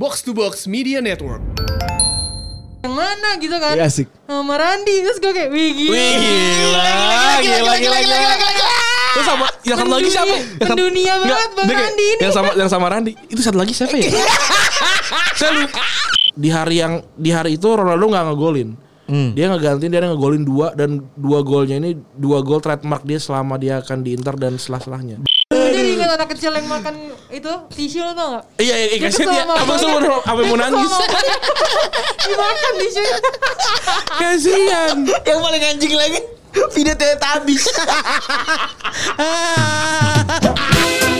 Box to Box Media Network. yang mana gitu kan Iya, asik. sama Randi terus gue kayak wih gila Wih, gila, gila, gila, gila, Terus sama yang satu lagi siapa? Yang Enggak, banget Bang Randi ini Yang sama yang sama Randi. Itu satu lagi siapa ya? Saya lupa. Di hari yang di hari itu Ronaldo nggak ngegolin. Dia ngegantiin dia ngegolin dua dan dua golnya ini dua gol trademark dia selama dia akan di Inter dan setelah-selahnya. Ingat anak kecil yang makan itu tisu lo tau gak? Iya, iya, iya, Dia ya. Abang selalu sampai mau nangis. Dimakan tisu Kasihan. Yang paling anjing lagi video Teletubbies.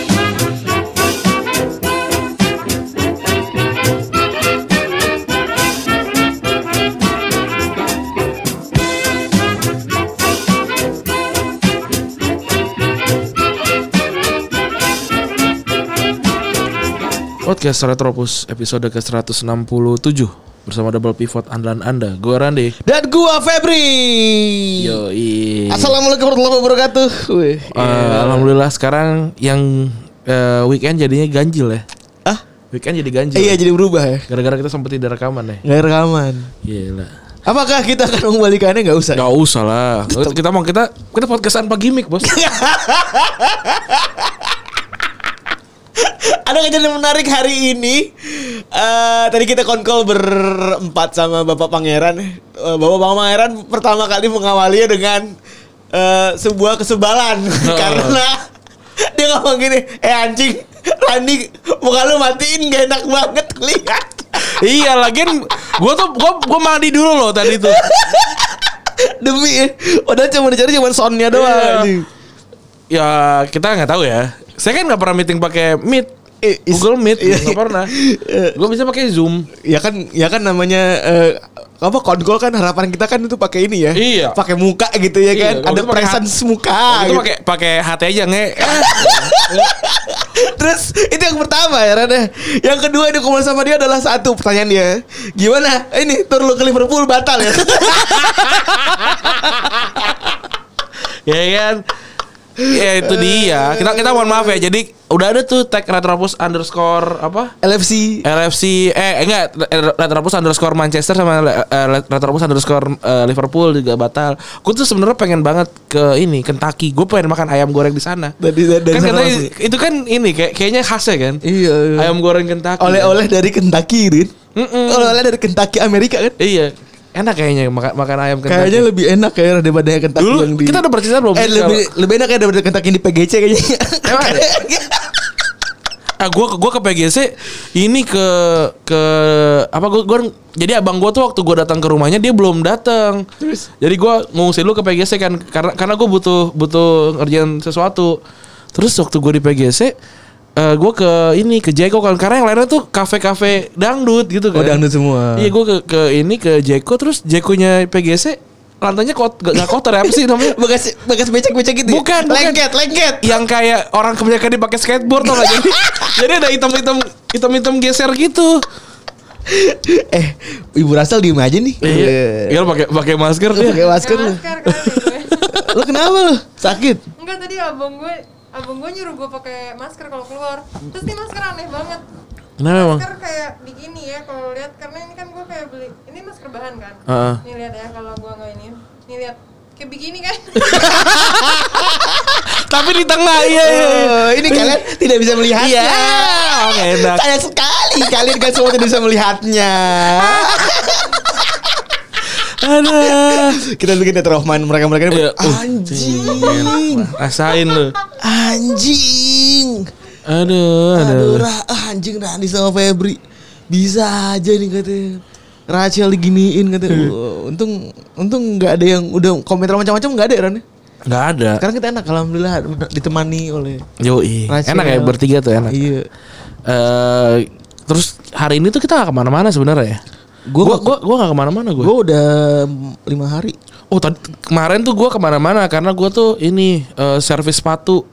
Podcast Retropus episode ke-167 bersama double pivot andalan Anda. Gue Randi. Dan gua Febri. Yoi. Assalamualaikum warahmatullahi wabarakatuh. Wih. Eh, Alhamdulillah sekarang yang eh, weekend jadinya ganjil ya. Ah, Weekend jadi ganjil. iya jadi berubah ya. Gara-gara kita sempat tidak rekaman ya. Nggak rekaman. Gila. Apakah kita akan mengembalikannya nggak usah? Gak usah lah. Kita mau kita kita podcast tanpa gimmick bos. Ada kejadian menarik hari ini. Eh tadi kita konkol berempat sama Bapak Pangeran. Eh, Bapak Pangeran pertama kali mengawalinya dengan eh, sebuah kesebalan karena dia ngomong gini, "Eh anjing, Randi, muka lu matiin gak enak banget lihat." iya lagian gue tuh gue gue mandi dulu loh tadi tuh. Demi padahal cuma dicari cuma soundnya doang. Iya. Ya kita nggak tahu ya. Saya kan nggak pernah meeting pakai Meet. Eh, Google Meet iya. nggak pernah. Gue bisa pakai Zoom. Ya kan, ya kan namanya eh, apa konkol kan harapan kita kan itu pakai ini ya. Iya. Pakai muka gitu ya Iya, kan. Ada pakai presence muka. Itu gitu. pakai pakai hati aja nge. Terus itu yang pertama ya Rada. Yang kedua yang dikumpul sama dia adalah satu pertanyaan dia. Gimana? Ini tur lu ke Liverpool batal ya? ya kan. Ya itu dia. Kita kita mohon maaf ya. Jadi udah ada tuh tag Retropus underscore apa? LFC. LFC eh enggak Retropus underscore Manchester sama eh, Retropus underscore eh, Liverpool juga batal. Gue tuh sebenarnya pengen banget ke ini Kentucky. Gue pengen makan ayam goreng di sana. Dari dari, kan sana katanya itu kan ini kayak kayaknya khasnya kan. Iya. Ayam goreng Kentucky. Oleh-oleh dari Kentucky, Rin. Mm-mm. Oleh-oleh dari Kentucky Amerika kan? Iya. Enak kayaknya makan makan ayam Kentucky. Kayaknya lebih enak ya daripada yang Kentucky Dulu yang di kita udah bercerita belum? Eh lebih lebih enak ya daripada Kentucky yang di PGC kayaknya. Emang ada? Ah, gua gua ke PGC ini ke ke apa gua, gua jadi abang gua tuh waktu gua datang ke rumahnya dia belum datang. Terus? Jadi gua ngungsi dulu ke PGC kan karena karena gua butuh butuh ngerjain sesuatu. Terus waktu gua di PGC eh gua ke ini ke Jeko kan karena yang lainnya tuh kafe-kafe dangdut gitu kan. Oh, dangdut semua. Iya gua ke ke ini ke Jeko terus Jekonya PGC lantainya kot gak, gak kotor ya apa sih namanya? bekas bekas becek-becek gitu. ya? Bukan, bukan. lengket, lengket. yang kayak orang kebanyakan dipakai skateboard tau gak jadi jadi ada hitam-hitam hitam-hitam geser gitu eh, Ibu Rasel diem aja nih. iya iya pakai pakai masker pakai masker. Masker kan gue. Lu kenapa lu? Sakit? Enggak tadi abang gue abang gue nyuruh gue pakai masker kalau keluar terus ini masker aneh banget kenapa emang masker kayak begini ya kalau lihat karena ini kan gue kayak beli ini masker bahan kan Heeh. nih lihat ya kalau gue nggak ini nih lihat kayak begini kan tapi di tengah iya iya, iya. Oh, ini kalian tidak bisa melihatnya. Iya, oke, enak. Sayang sekali kalian kan semua tidak bisa melihatnya. Aduh. Kita bikin Mind mereka-mereka ini. Iya, uh, Anjing. rasain lu Anjing. aduh Aduh, aduh ah, anjing Randi sama Febri. Bisa aja nih katanya. Rachel diginiin katanya. Wah, untung untung nggak ada yang udah komentar macam-macam nggak ada ya Ran? nggak ada Sekarang kita enak alhamdulillah ditemani oleh Yoi. Rachel. enak ya bertiga tuh enak Iya. Eh, terus hari ini tuh kita gak ke mana-mana sebenarnya ya Nggak- gua gua gak ke mana-mana gue Gue udah lima hari. Oh tadi kemarin tuh gue ke mana-mana karena gue tuh ini eh, servis sepatu,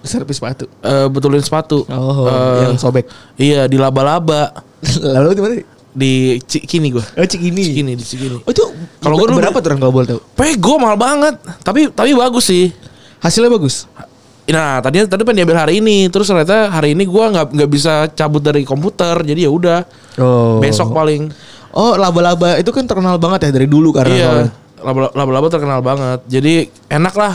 Servis sepatu. eh, betulin sepatu. Oh, Eh, yang sobek. Iya di laba-laba Lalu di mana? di Cikini gue. Oh, Cikini. Cikini di Cikini. Oh, itu Kalau gua dulu- berapa tuh orang boleh tahu? Pego mahal banget, tapi tapi bagus sih. Hasilnya bagus. Nah tadinya tadi pengen diambil hari ini, terus ternyata hari ini gua nggak nggak bisa cabut dari komputer, jadi ya udah Oh. besok paling. Oh, laba-laba itu kan terkenal banget ya dari dulu karena Iya. soalnya. Laba- Laba-laba terkenal banget. Jadi enak lah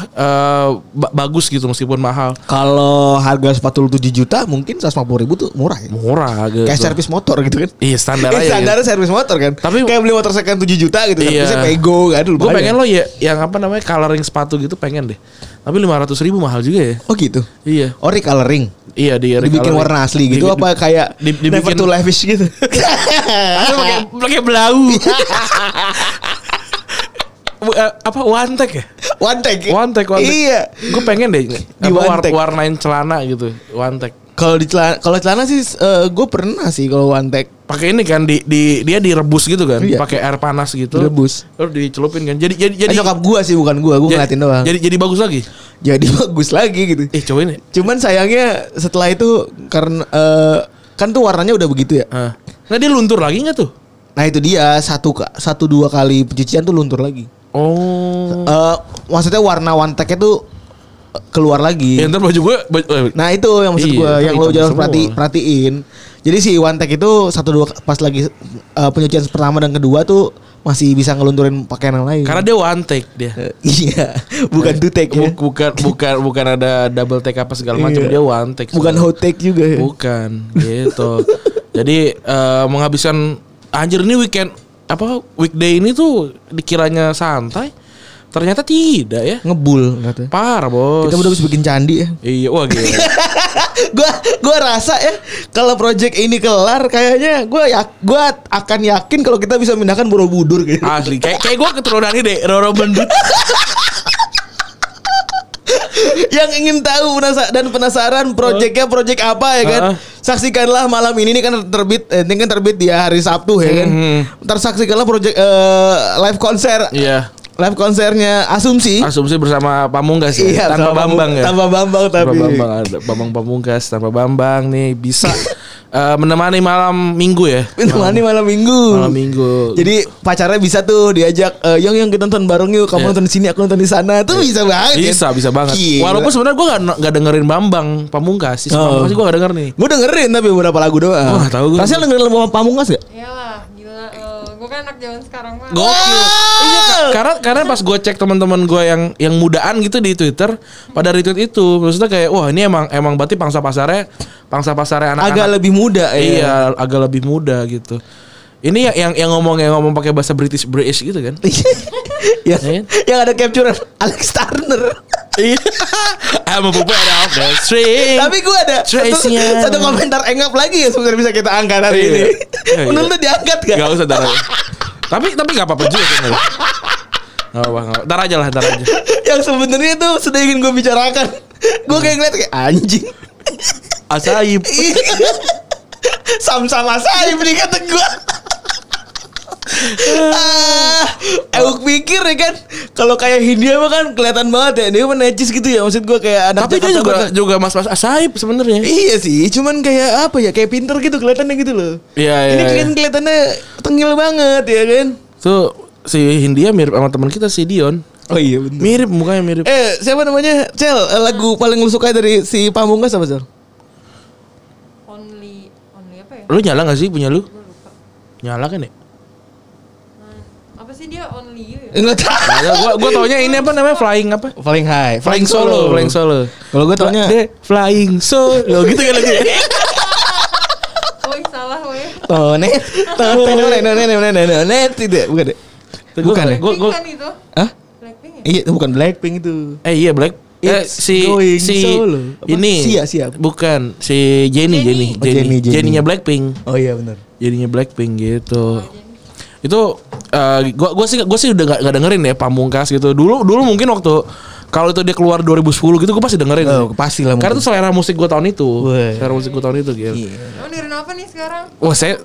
ba- bagus gitu meskipun mahal. Kalau harga sepatu 7 juta mungkin 150 ribu tuh murah ya. Murah gitu. Kayak servis motor gitu kan. Iya standar Kayak aja. standar servis motor kan. Tapi- kayak beli motor second 7 juta gitu. Iya. Servisnya pego kan dulu. Gue pengen lo ya yang apa namanya coloring sepatu gitu pengen deh. Tapi 500 ribu mahal juga ya. Oh gitu. Iya. Oh recoloring. Iya di Dibikin warna asli gitu Di- apa kayak di- never dibikin- to lavish gitu. Atau pakai pakai belau. Eh, apa one take ya? One take. One take, one take. Iya. Gue pengen deh Di war- warnain celana gitu, one take. Kalau di celana, kalau celana sih gue pernah sih kalau one take. Pakai ini kan di, di dia direbus gitu kan, Iya. pakai air panas gitu. Direbus. Terus dicelupin kan. Jadi jadi Jadi jadi nyokap gua sih bukan gua, gua jadi, ngeliatin doang. jadi jadi bagus lagi. Jadi bagus lagi gitu. Eh cobain ya. Cuman sayangnya setelah itu karena eh, kan tuh warnanya udah begitu ya. Ah. Nah dia luntur lagi nggak tuh? Nah itu dia satu satu dua kali pencucian tuh luntur lagi. Oh. Eh maksudnya warna one take tuh eh, keluar lagi. Ya ntar baju gue baju, eh, Nah itu yang maksud Iya, gua itu yang lo jangan perhati, perhatiin. Jadi si one take itu satu dua pas lagi eh, pencucian pertama dan kedua tuh masih bisa ngelunturin pakaian yang lain. karena dia one take dia. Iya, bukan two take ya. Buk- bukan bukan bukan ada double take apa segala macam Iya. dia one take. Bukan soalnya. hot take juga ya. Bukan gitu. Jadi eh, menghabiskan anjir ini weekend apa weekday ini tuh dikiranya santai. Ternyata tidak ya. Ngebul katanya. Parah, Bos. Kita udah bisa bikin candi ya. Iya, wah gila. gua gua rasa ya kalau project ini kelar kayaknya gua ya gua akan yakin kalau kita bisa mindahkan Borobudur gitu. Asli, kayak kayak gue keturunan ini deh, Roro Bendut. Yang ingin tahu penasa- dan penasaran projectnya project apa ya kan? Heeh. Saksikanlah malam ini ini kan terbit eh, ini kan terbit di hari Sabtu ya kan. Mhm. Ntar saksikanlah project eh, live konser. Iya. Live konsernya Asumsi. Asumsi bersama Pamungkas ya, Iya, tanpa sama Bambang ya. Tanpa Bambang Tanpa tapi. Bambang ada Bambang Pamungkas tanpa Bambang nih bisa eh, menemani malam Minggu ya. Menemani malam minggu. Malam Minggu. Jadi pacarnya bisa tuh diajak eh, yang yang kita nonton bareng yuk. Kamu Iya. nonton di sini, aku nonton di sana. Tuh bisa banget. bisa bisa banget. Gila. Walaupun sebenarnya gue gak, nggak dengerin Bambang Pamungkas, si Oh. Pamungkas gue gak denger nih. Gue dengerin tapi beberapa lagu doang. Wah, tahu gue. Rasanya dengerin lagu Pamungkas gak? Iyalah, gila. gue kan anak zaman sekarang mah. Gokil. Iya, Kak. karena karena pas gue cek teman-teman gue yang yang mudaan gitu di Twitter pada retweet itu, maksudnya kayak wah ini emang emang berarti pangsa pasarnya pangsa pasarnya anak-anak. Agak lebih muda ya. Iya, agak lebih muda gitu. Ini yang yang, yang ngomong yang ngomong pakai bahasa British British gitu kan? Iya. yang ada capture Alex Turner. Iya. I'm a puppet of the string. Tapi gue ada satu, satu komentar engap lagi ya sebenarnya bisa kita angkat hari Iya. ini. Iya, iya. Menurut lu diangkat gak? Gak usah darah. tapi tapi gak apa-apa juga sebenarnya. Gak apa, gak apa. Ntar aja lah, ntar aja. Yang sebenarnya itu sudah ingin gue bicarakan. Gue kayak ngeliat kayak anjing. Asaib. Sama-sama saya nih kata gue. Ah, Euk pikir ya kan kalau kayak Hindia mah kan kelihatan banget ya dia mah necis gitu ya maksud gue kayak anak Tapi dia juga banget. juga mas-mas asaib sebenarnya. Iya sih, cuman kayak apa ya, kayak pinter gitu kelihatannya gitu loh. Iya, Ini iya, kan kelihatannya tengil banget ya kan. Tuh si Hindia mirip sama teman kita si Dion. Oh iya bener. Mirip mukanya mirip. Eh siapa namanya? Cel, eh, lagu paling lu suka dari si Pamungkas apa Cel? Only, only apa ya? Lu nyala gak sih punya lu? Nyala kan ya? Dia only you ya? Enggak tahu. Nah, gua gua taunya ini apa namanya flying apa? Flying high, Flying solo, flying solo. Kalau gue taunya De flying solo gitu kan lagi. Woi salah woi. Tonet, tonet, tonet, tonet, tonet, tonet, tidak, bukan deh. Bukan ya? Gua gua Blackpink kan itu? Hah? Blackpink ya? Iya, bukan Blackpink itu. eh iya Black Eh, It's si going si solo. Apa? ini Sia, Sia. bukan si Jenny Jenny Jenny. Oh, Jenny, Jenny. Jenny-nya Blackpink Oh iya benar. jadinya Blackpink gitu itu eh, gua gua sih gua sih udah gak, gak dengerin ya Pamungkas gitu dulu dulu mungkin waktu kalau itu dia keluar 2010 gitu gue pasti dengerin Oh, pasti lah karena itu selera musik gue tahun itu Wah. selera musik gue tahun itu gitu Emang dengerin apa nih sekarang? Wah saya.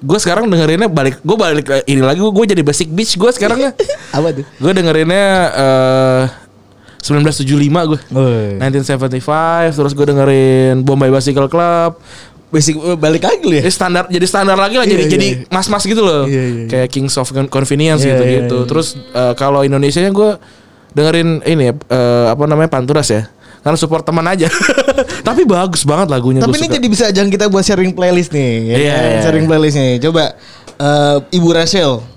Gue sekarang dengerinnya balik Gue balik ke ini lagi Gue jadi basic bitch gue sekarang ya Apa tuh? Gue dengerinnya eh 1975 gue Woi. 1975 Terus gue dengerin Bombay Bicycle Club Basic eh, balik lagi ya. Jadi standar Jadi standar lagi lah Jadi Iya, iya, jadi iya. mas-mas gitu loh Iya, iya, iya. Kayak Kings of Con- Convenience Iya, gitu iya, gitu iya. Terus eh, kalau Indonesia nya gue dengerin ini eh, Apa namanya Panturas ya Karena support teman aja. Tapi bagus banget lagunya Tapi ini suka. jadi bisa ajang kita buat sharing playlist nih. ya Iya, kan? iya. Sharing playlist nih. Coba eh, Ibu Rachel.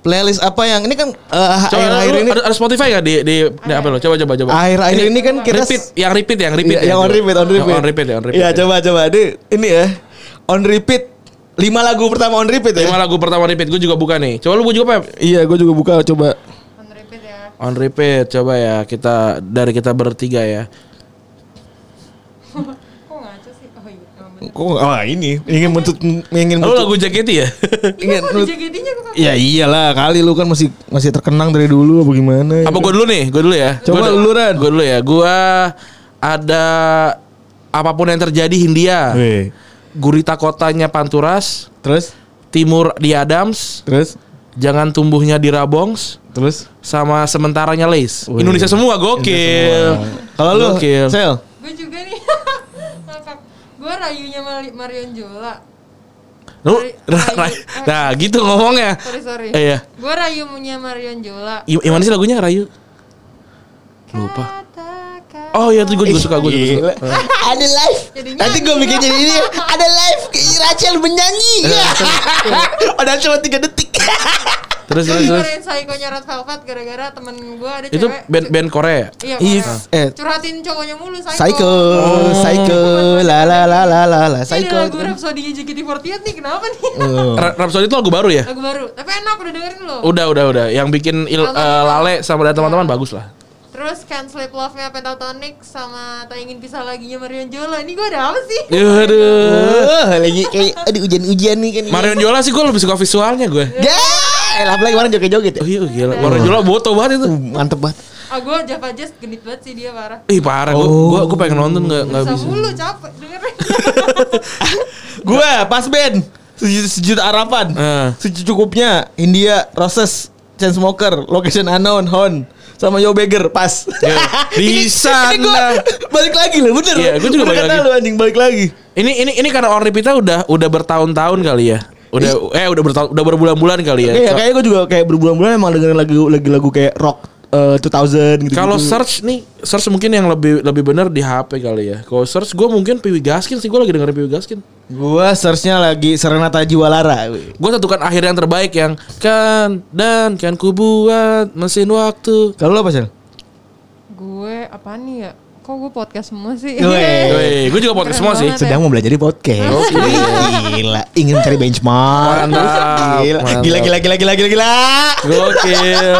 Playlist apa yang ini kan eh, Coba akhir-akhir lu ini ada, ada Spotify gak di di, di apa lo? Coba coba coba. akhir-akhir ini kan kita repeat, yang repeat, yang repeat, Iya, yang on repeat, on repeat. On repeat, ya, on repeat. Iya, ya. coba coba. Ini ini ya. On repeat. Lima lagu pertama on repeat ya. Lima lagu pertama repeat, gue juga buka nih. Coba lu juga Pep. Iya, gue juga buka coba. On repeat ya. On repeat, coba ya kita dari kita bertiga ya. Kok ngaco sih? Oh iya, emang bener. Kok oh ini ingin menuntut ingin Lu lagu JKT ya? ingin JKT-nya kok Ya iyalah kali lu kan masih masih terkenang dari dulu apa gimana? Apa gue dulu nih? Gue dulu ya. Coba Gua- lu, Ran. Gue dulu ya. Gue ada apa pun yang terjadi Hindia. Gurita kotanya Panturas, Terus Timur di Adams, terus jangan tumbuhnya di Rabongs, terus sama sementaranya Lace. Wih. Indonesia semua gokil. kalau lu Gokil. Sel Gue juga nih. Gue rayunya Marion Jola. Lu, Rayu- nah, Rayu- nah, gitu ngomongnya. Sorry sorry. Eh, iya. Gue rayunya Marion Jola. I- Gimana sih lagunya Rayu? Lupa. Oh iya tuh gue juga suka gue juga suka. Ada live nanti gue bikin jadi ini ada live Rachel menyanyi padahal cuma tiga detik Terus Gue terus terus. Psycho-nya Red Velvet gara-gara temen gue ada Itu cewek. band band Korea. Iya, Korea. eh. Curhatin cowoknya mulu Psycho. Psycho Oh. Psycho la la la la la la Ini Psycho lagu Rhapsody-nya JKT48 nih, kenapa nih? Oh. Rhapsody itu lagu baru ya? lagu baru. Tapi enak udah dengerin lo. Udah udah udah. Yang bikin il, eh. Lale sama dan teman-teman bagus lah. Terus Can't Sleep Love-nya Pentatonic sama Tak Ingin Pisah Laginya Marion Jola. Ini gue ada apa sih? Aduh. Oh, lagi kayak aduh ujian-ujian nih kan Marion Jola sih gue lebih suka visualnya gue. ya elah apalagi kemarin joget-joget ya Oh iya gila. Marion Jola boto banget itu. Uh, mantep banget Ah gue Java Jazz genit banget sih dia parah. Ih parah. Gue Oh. gue gue pengen nonton nggak nggak Bisa bisa. mulu capek dengerin. gue pas band sejuta, sejuta harapan Eh. secukupnya India Roses Chainsmoker Location Unknown Hon sama Yo Beggar pas Ya, di sana. gua balik lagi loh bener Iya, gua juga Bener balik kata lagi. lu anjing balik lagi Ini ini ini karena on repeatnya udah udah bertahun-tahun kali ya. Udah eh udah bertahun udah berbulan-bulan kali ya. Iya, So- kayaknya gue juga kayak berbulan-bulan emang dengerin lagu lagu-lagu kayak rock eh, 2000 gitu. Kalau search nih, search mungkin yang lebih lebih benar di HP kali ya. Kalau search gue mungkin Piwi Gaskin sih, gue lagi dengerin Piwi Gaskin. gua searchnya lagi Serenata Jiwalara. Gue tentukan akhir yang terbaik yang kan dan kan ku buat mesin waktu. Kalau lo apa sih? gue apa nih ya? Kok gue podcast semua sih? Gue juga podcast Keren semua sih. banget. Sedang mau belajar di podcast. Gila, ingin mencari benchmark. Mantap, Gila, mantap. gila, gila, gila, gila, gila, gila. Gokil.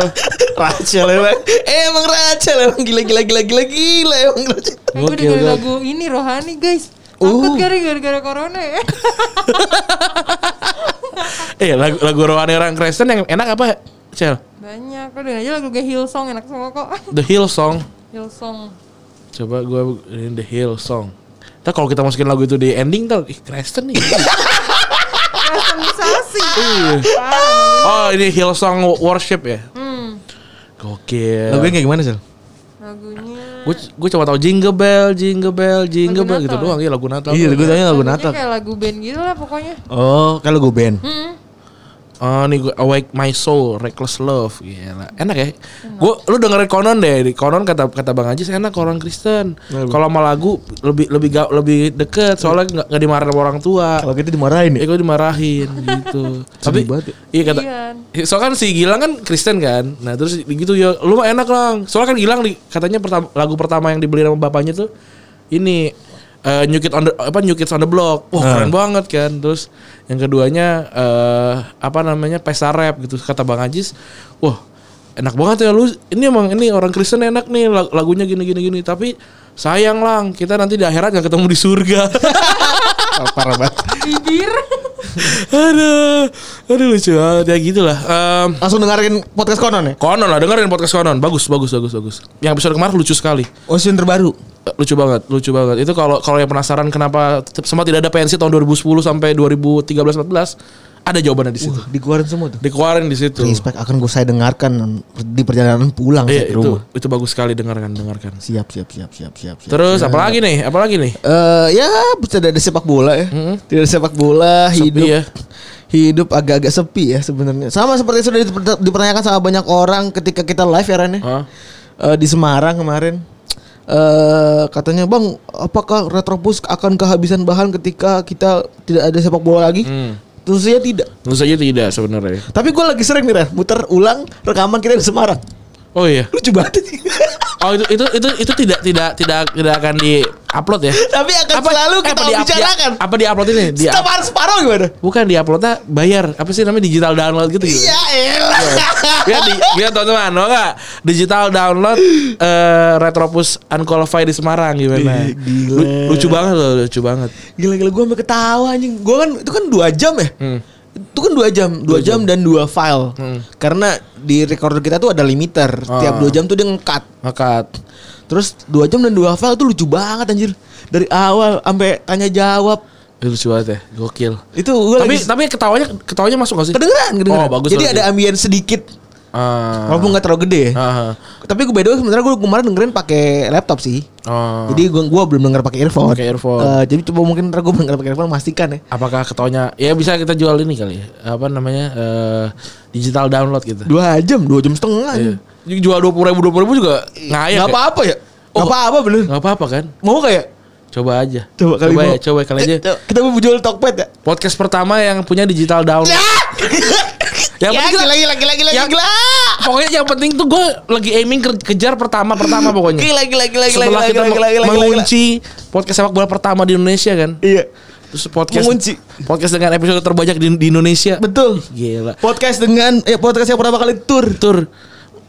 Rachel emang, emang Rachel emang gila, gila, gila, gila, gila emang Rachel. Eh, gue Gokil, dengerin lagu ini Rohani guys. Takut Uh. gara-gara corona ya. eh lagu lagu rohani orang Kristen yang enak apa? Cel? Banyak. Kok dengerin aja lagu kayak Hillsong enak semua kok. The Hill Song. Hillsong. Coba gue ini The Hill Song. Ntar kalau kita masukin lagu itu di ending ntar ih Kristen nih. Customisasi. Iya. oh ini Hill Song Worship ya. Hmm. Gokil. Lagunya kayak gimana sih? Lagunya. Gue gue cuma tahu Jingle Bell, Jingle Bell, Jingle Lagu Bell gitu Natal. doang. Iya lagu Natal. Iya, lagu Lagunya Natal. kayak lagu band gitu lah pokoknya. Oh, kalau gue band. Hmm. Oh nih gue Awake My Soul, Reckless Love, gila. Enak ya. Gue lu dengerin Konon deh. Di Konon kata kata Bang Ajis enak orang Kristen. Kalau sama lagu lebih lebih ga, lebih deket soalnya nggak nggak dimarahin sama orang tua. Kalau kita dimarahin Ya ya. gue dimarahin gitu. Tapi ya. iya kata Iya. Soalnya kan si Gilang kan Kristen kan. Nah, terus gitu ya lu mah enak lang. Soalnya kan Gilang di, katanya pertama, lagu pertama yang dibeli sama bapaknya tuh ini eh New Kid on the apa New Kids on the Block. Wah, Nah. keren banget kan. Terus yang keduanya eh apa namanya Pesta Rap gitu kata Bang Ajis. Wah, enak banget ya lu. Ini emang ini orang Kristen enak nih lag- lagunya gini gini gini. Tapi sayang lang kita nanti di akhirat nggak ketemu di surga. Parah banget. Bibir. aduh, aduh lucu banget ya gitulah. Em, Langsung dengerin podcast konon ya? Konon lah dengerin podcast Konon bagus bagus bagus bagus yang episode kemarin lucu sekali Oh, season terbaru. Lucu banget lucu banget itu kalau kalau yang penasaran kenapa semua tidak ada pensi tahun 2010 sampai 2013 14 ada jawabannya di situ Uh, dikeluarin semua tuh. dikeluarin di situ Respect akan gue saya dengarkan di perjalanan pulang iya saya ke itu rumah. itu bagus sekali dengarkan dengarkan Siap, siap, siap, siap, siap. siap. terus apalagi nih apalagi nih Eh ya tidak ada sepak bola ya. Tidak ada sepak bola, Sepi hidup ya. hidup agak-agak sepi ya sebenarnya. Sama seperti sudah diper- dipertanyakan sama banyak orang ketika kita live ya Ran ya. Hah? Eh, di Semarang kemarin. Eh katanya bang, apakah Retropus akan kehabisan bahan ketika kita tidak ada sepak bola lagi? Hmm. Tentu saja tidak. Tentu saja tidak sebenarnya. Tapi gue lagi sering nih, Ren, muter ulang rekaman kita di Semarang. Oh iya. Lucu banget. Oh itu itu itu itu tidak tidak tidak tidak akan di upload ya? Tapi akan selalu kita apa di- bicarakan. Apa di upload ini? Di Setiap harus separuh gimana? bukan di uploadnya bayar. Apa sih namanya digital download gitu? gitu? Iya, elah. Ya di ya teman-teman, mau nggak digital download eh, Retropus Unqualified di Semarang gimana? Gila. Lu- lucu banget loh, lucu banget. Gila-gila gue sampai ketawa anjing. Gue kan itu kan dua jam ya. Hmm. Itu kan dua jam, dua jam dan dua file. Karena di recorder kita tuh ada limiter. Tiap Ah. dua jam tuh dia nge-cut. Makat. Terus dua jam dan dua file tuh lucu banget anjir. Dari awal sampai tanya jawab. Itu lucu banget ya, gokil. Itu gue Tapi lagi tapi ketawanya ketawanya masuk gak sih? kedengeran, kedengeran. Oh, bagus Jadi ada ambien sedikit. Ah. Walaupun nggak terlalu gede ya. Ah. Tapi gue beda sebenarnya gue kemarin dengerin pakai laptop sih. Oh. Jadi gue gua belum denger pakai earphone. Pakai earphone. Eh, jadi coba mungkin ntar gue denger pakai earphone pastikan ya. apakah ketawanya ya bisa kita jual ini kali ya? Apa namanya? eh, digital download gitu. Dua jam, dua jam setengah. Iya. Jual dua puluh ribu dua puluh ribu juga ngayak. Gak ya? apa-apa ya. Gak Oh. apa-apa bener. Nggak apa-apa kan? Mau kayak Coba aja. Coba kali coba mau. ya, coba kali aja. Eh, coba, Kita mau jual Tokped ya. Podcast pertama yang punya digital download. Yang ya, penting kita- gila, gila, gila, gila, yang- gila. Pokoknya yang penting tuh gue lagi aiming ke- kejar pertama pertama pokoknya. Gila, gila, gila, gila, Setelah gila, kita gila, gila, gila, gila. mengunci podcast sepak bola pertama di Indonesia kan. Iya. Terus podcast Mengunci. podcast dengan episode terbanyak di, di Indonesia. Betul. Gila. Podcast dengan eh podcast yang pertama kali tour. Tur.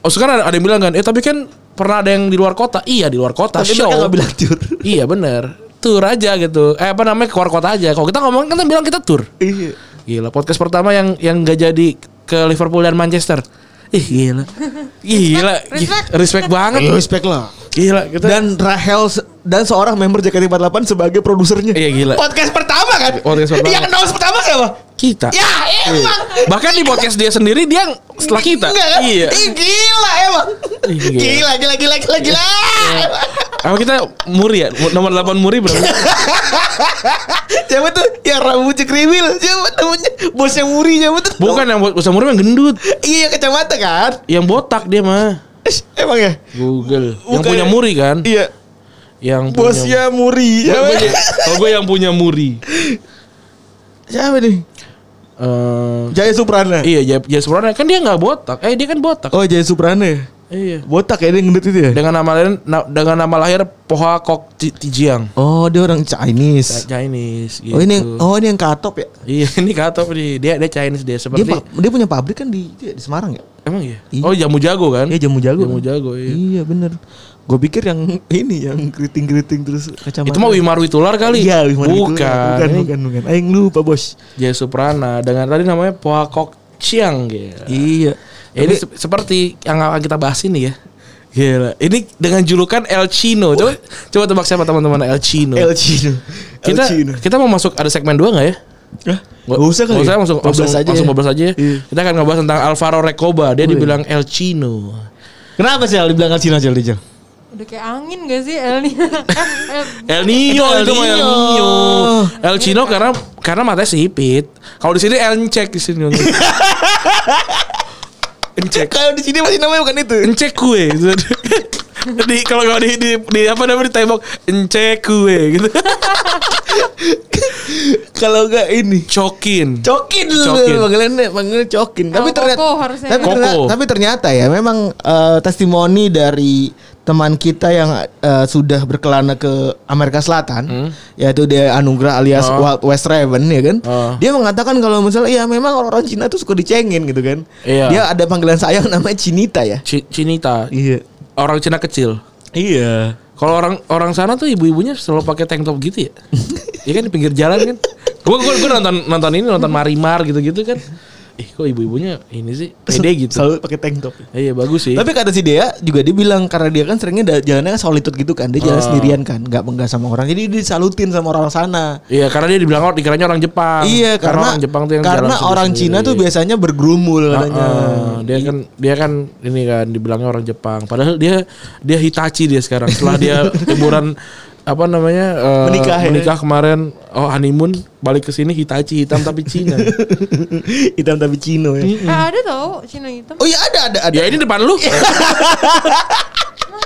Oh sekarang ada, ada yang bilang kan, eh tapi kan pernah ada yang di luar kota. Iya di luar kota. Tapi show. mereka gak bilang tour. Iya bener. Tur aja gitu. Eh apa namanya keluar kota aja. Kalau kita ngomong kan kita bilang kita tur. Iya. Gila podcast pertama yang yang gak jadi ke Liverpool dan Manchester. Ih gila. Gila. Respect. Respect banget. Respect lah. Gila kita. Dan Rahel dan seorang member JKT48 sebagai produsernya. Iya, gila. Podcast pertama kan? Podcast pertama. Yang announce pertama siapa? kita. Ya, emang. Bahkan di podcast dia sendiri dia setelah kita. Enggak kan? Iya. Ih, gila emang. Ih, gila. Gila, gila, gila, gila, gila. Apa kita Muri ya? Nomor 8 Muri berapa? Siapa tuh? Yang rambutnya kriwil. Siapa namanya? Bosnya Muri siapa tuh? Bukan yang buat Muri yang gendut. Iya, kacamata kan? Yang botak dia mah. Emang ya? Google. Yang Bukan. punya Muri kan? Iya. Yang punya Bosnya Muri. Kalau gue yang punya Muri. Siapa nih? Eh, Jaya Suprana. iya, Jaya, Jaya Suprana kan dia nggak botak. Eh dia kan botak. Oh, Jaya Suprana ya? Iya. Botak ya dia gendut itu ya? Dengan nama lain na- dengan nama lahir Poha Kok Ti- Tijiang. Oh, dia orang Chinese. Chinese gitu. Oh, ini oh ini yang katop ya? Iya, ini katop nih. Dia dia Chinese dia Dia, seperti pa- dia punya pabrik kan di di, di Semarang ya? Emang iya? Iya. Oh, jamu jago kan? Iya jamu jago. Jamu kan? jago, iya. Iya bener. Gue pikir yang ini yang keriting-keriting terus kacamata. Itu mah Wimar Witular kali. Iya, Wimar bukan. Witular. Bukan, bukan, bukan. Aing lupa, Bos. Jaya Suprana dengan tadi namanya Poha Kok Chiang gitu. Iya. Ini se- seperti yang akan kita bahas ini ya. Gila. Ini dengan julukan El Chino. Coba coba tebak siapa teman-teman El Chino. El Chino. El kita Chino. kita mau masuk ada segmen 2 enggak ya? Hah? Gak usah kali. Nggak usah ya? langsung 12 langsung aja langsung ya. 12 aja ya. Iya. Kita akan ngebahas tentang Alvaro Recoba. Dia dibilang El Chino. Kenapa sih El dibilang El Chino, Rijal? Udah kayak angin gak sih El Nino? El, El Nino Itu El mah El Nino. Nino. El Chino karena karena matanya sipit. Kalau di sini El Encek di sini. Encek. Kalau di sini masih namanya bukan itu. Encek kue gitu. di kalau kalau di, di, di apa namanya di tembok encek kue gitu. Kalau enggak ini. Cokin. Cokin dulu Cokin. panggilannya cokin. Tapi El ternyata tapi, ternyata, tapi ternyata ya memang eh, testimoni dari teman kita yang eh, sudah berkelana ke Amerika Selatan yaitu dia Anugrah alias Hmm. Oh. Wild West Raven ya kan. Oh. Dia mengatakan kalau misalnya ya memang orang-orang Cina tuh suka dicengin gitu kan. Iya. Dia ada panggilan sayang namanya Cinita ya. Ci- Cinita. Iya. Orang Cina kecil. Iya. Kalau orang orang sana tuh ibu-ibunya selalu pakai tank top gitu ya. Iya kan di pinggir jalan kan. Gue gue gue nonton nonton ini nonton Marimar gitu-gitu kan. Ih kok ibu-ibunya ini sih pede gitu. Selalu pakai tank top. Iya bagus sih. Tapi kata si Dea juga dia bilang karena dia kan seringnya da- jalannya kan solitude gitu kan, dia jalan Oh. sendirian kan, nggak enggak sama orang. Jadi dia disalutin sama orang sana. Iya karena dia dibilang orang dikiranya orang Jepang. Iya karena orang Jepang tuh yang karena jalan orang. Cina tuh biasanya bergerumul katanya. Ah, dia kan dia kan ini kan dibilangnya orang Jepang. Padahal dia dia Hitachi dia sekarang. Setelah dia liburan apa namanya eh, Menikah ya? menikah kemarin oh honeymoon balik ke sini Hitachi hitam tapi Cina. Hitam tapi Cino ya. Eh, ada tau Cina hitam. Oh iya ada ada ada. ya ini depan lu. Emang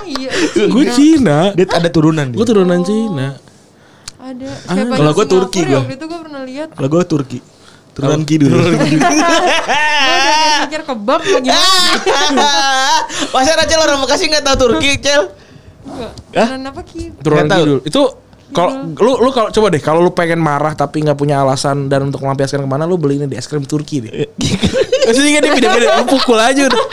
iya. Gue Cina. Dia ada turunan. Gue turunan Cina. Ada. Ah, Siapa kalau yang gua Turki ya? Waktu itu gue pernah lihat. Kalau gue Turki. Turunan kidul. Gue mikir kebab gimana? Masa Rachel orang Bekasi nggak tahu Turki, Cel? Enggak. Hah? Apa Ki? Turunan kidul. Itu kalau lu lu kalau coba deh kalau lu pengen marah tapi nggak punya alasan dan untuk melampiaskan ke mana lu beli ini di es krim Turki deh. Maksudnya kan dia beda-beda lu pukul aja udah.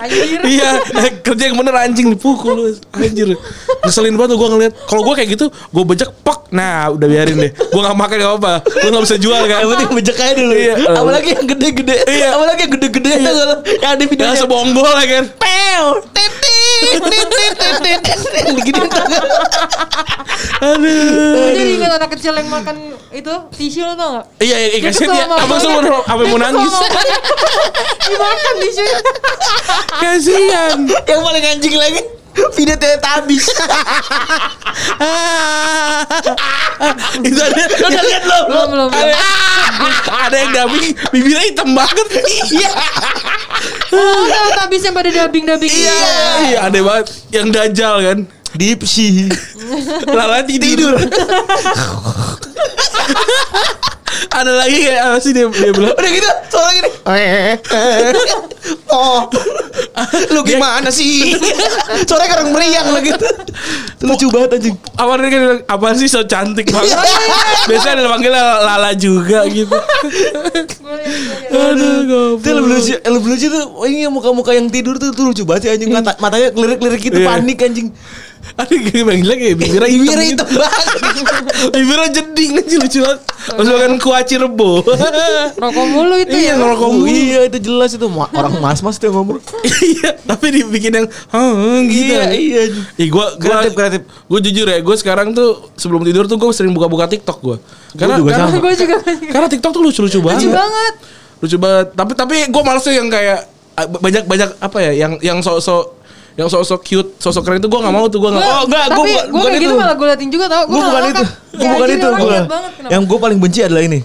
Anjir. iya, eh, kerja yang bener anjing dipukul lu. Anjir. Ngeselin banget tuh gua ngeliat. Kalau gua kayak gitu, gua bejek pok. Nah, udah biarin deh. Gua nggak makan gak apa-apa. Gua nggak bisa jual kan. Yang penting bejek aja dulu. Iya. Apalagi yang gede-gede. Iya. Apalagi yang gede-gede itu kalau yang ada Jangan videonya. sebonggol ya kan. Pew, titit, titit, titit, titit. Aduh. Jadi ingat anak kecil yang makan itu tisu lo tau gak? Iya, iya, kasihan kesel dia. Abang selalu apa mau Dia kesel nangis. Dimakan tisu. Kasihan. Yang paling anjing lagi video Teletubbies. Itu ada, lu udah lihat lo? Belum, belum. Ada, ada yang dubbing, bibirnya hitam banget. Iya. Oh, habis yang pada dubbing-dubbing Iya, iya, aneh banget. Yang dajal kan. Dipsi. Lala tidur. ada lagi kayak apa sih dia, dia bilang Udah gitu, suara gini. Oh, lu gimana sih? Suaranya orang meriang lagi. Lucu banget anjing. dia kan bilang, apa sih so cantik banget biasanya ada panggilnya Lala juga gitu aduh Itu lebih lucu, eh, lebih lucu tuh oh, ini muka-muka yang tidur tuh, tuh lucu banget sih anjing mata, matanya ngelirik-lirik gitu Iya. panik anjing. Aduh gue bilang kayak bibirnya hitam Bibirnya gitu. hitam banget. Bibirnya jeding aja lucu banget Terus makan kuaci rebo Rokok mulu itu Iya ya. ngerokok Oh, mulu iya itu jelas itu orang mas-mas tuh yang ngomong. Iya Tapi dibikin yang "Hah, gitu Iya, iya. Ih gua, gua Kreatif, kreatif. Gue jujur ya Gue sekarang tuh Sebelum tidur tuh gue sering buka-buka TikTok gue Karena juga karena, sama. Gue juga karena TikTok tuh lucu-lucu lucu banget banget. lucu banget tapi tapi gue males tuh yang kayak banyak banyak apa ya yang yang sok-sok yang sok-sok cute sok-sok keren itu gue nggak mau tuh gue nggak Oh, enggak, gua Tapi bukan- gue bukan kayak gitu itu. malah gue liatin juga tau. Gue bukan itu. Gue bukan itu. Gua. Yang gue paling benci adalah ini.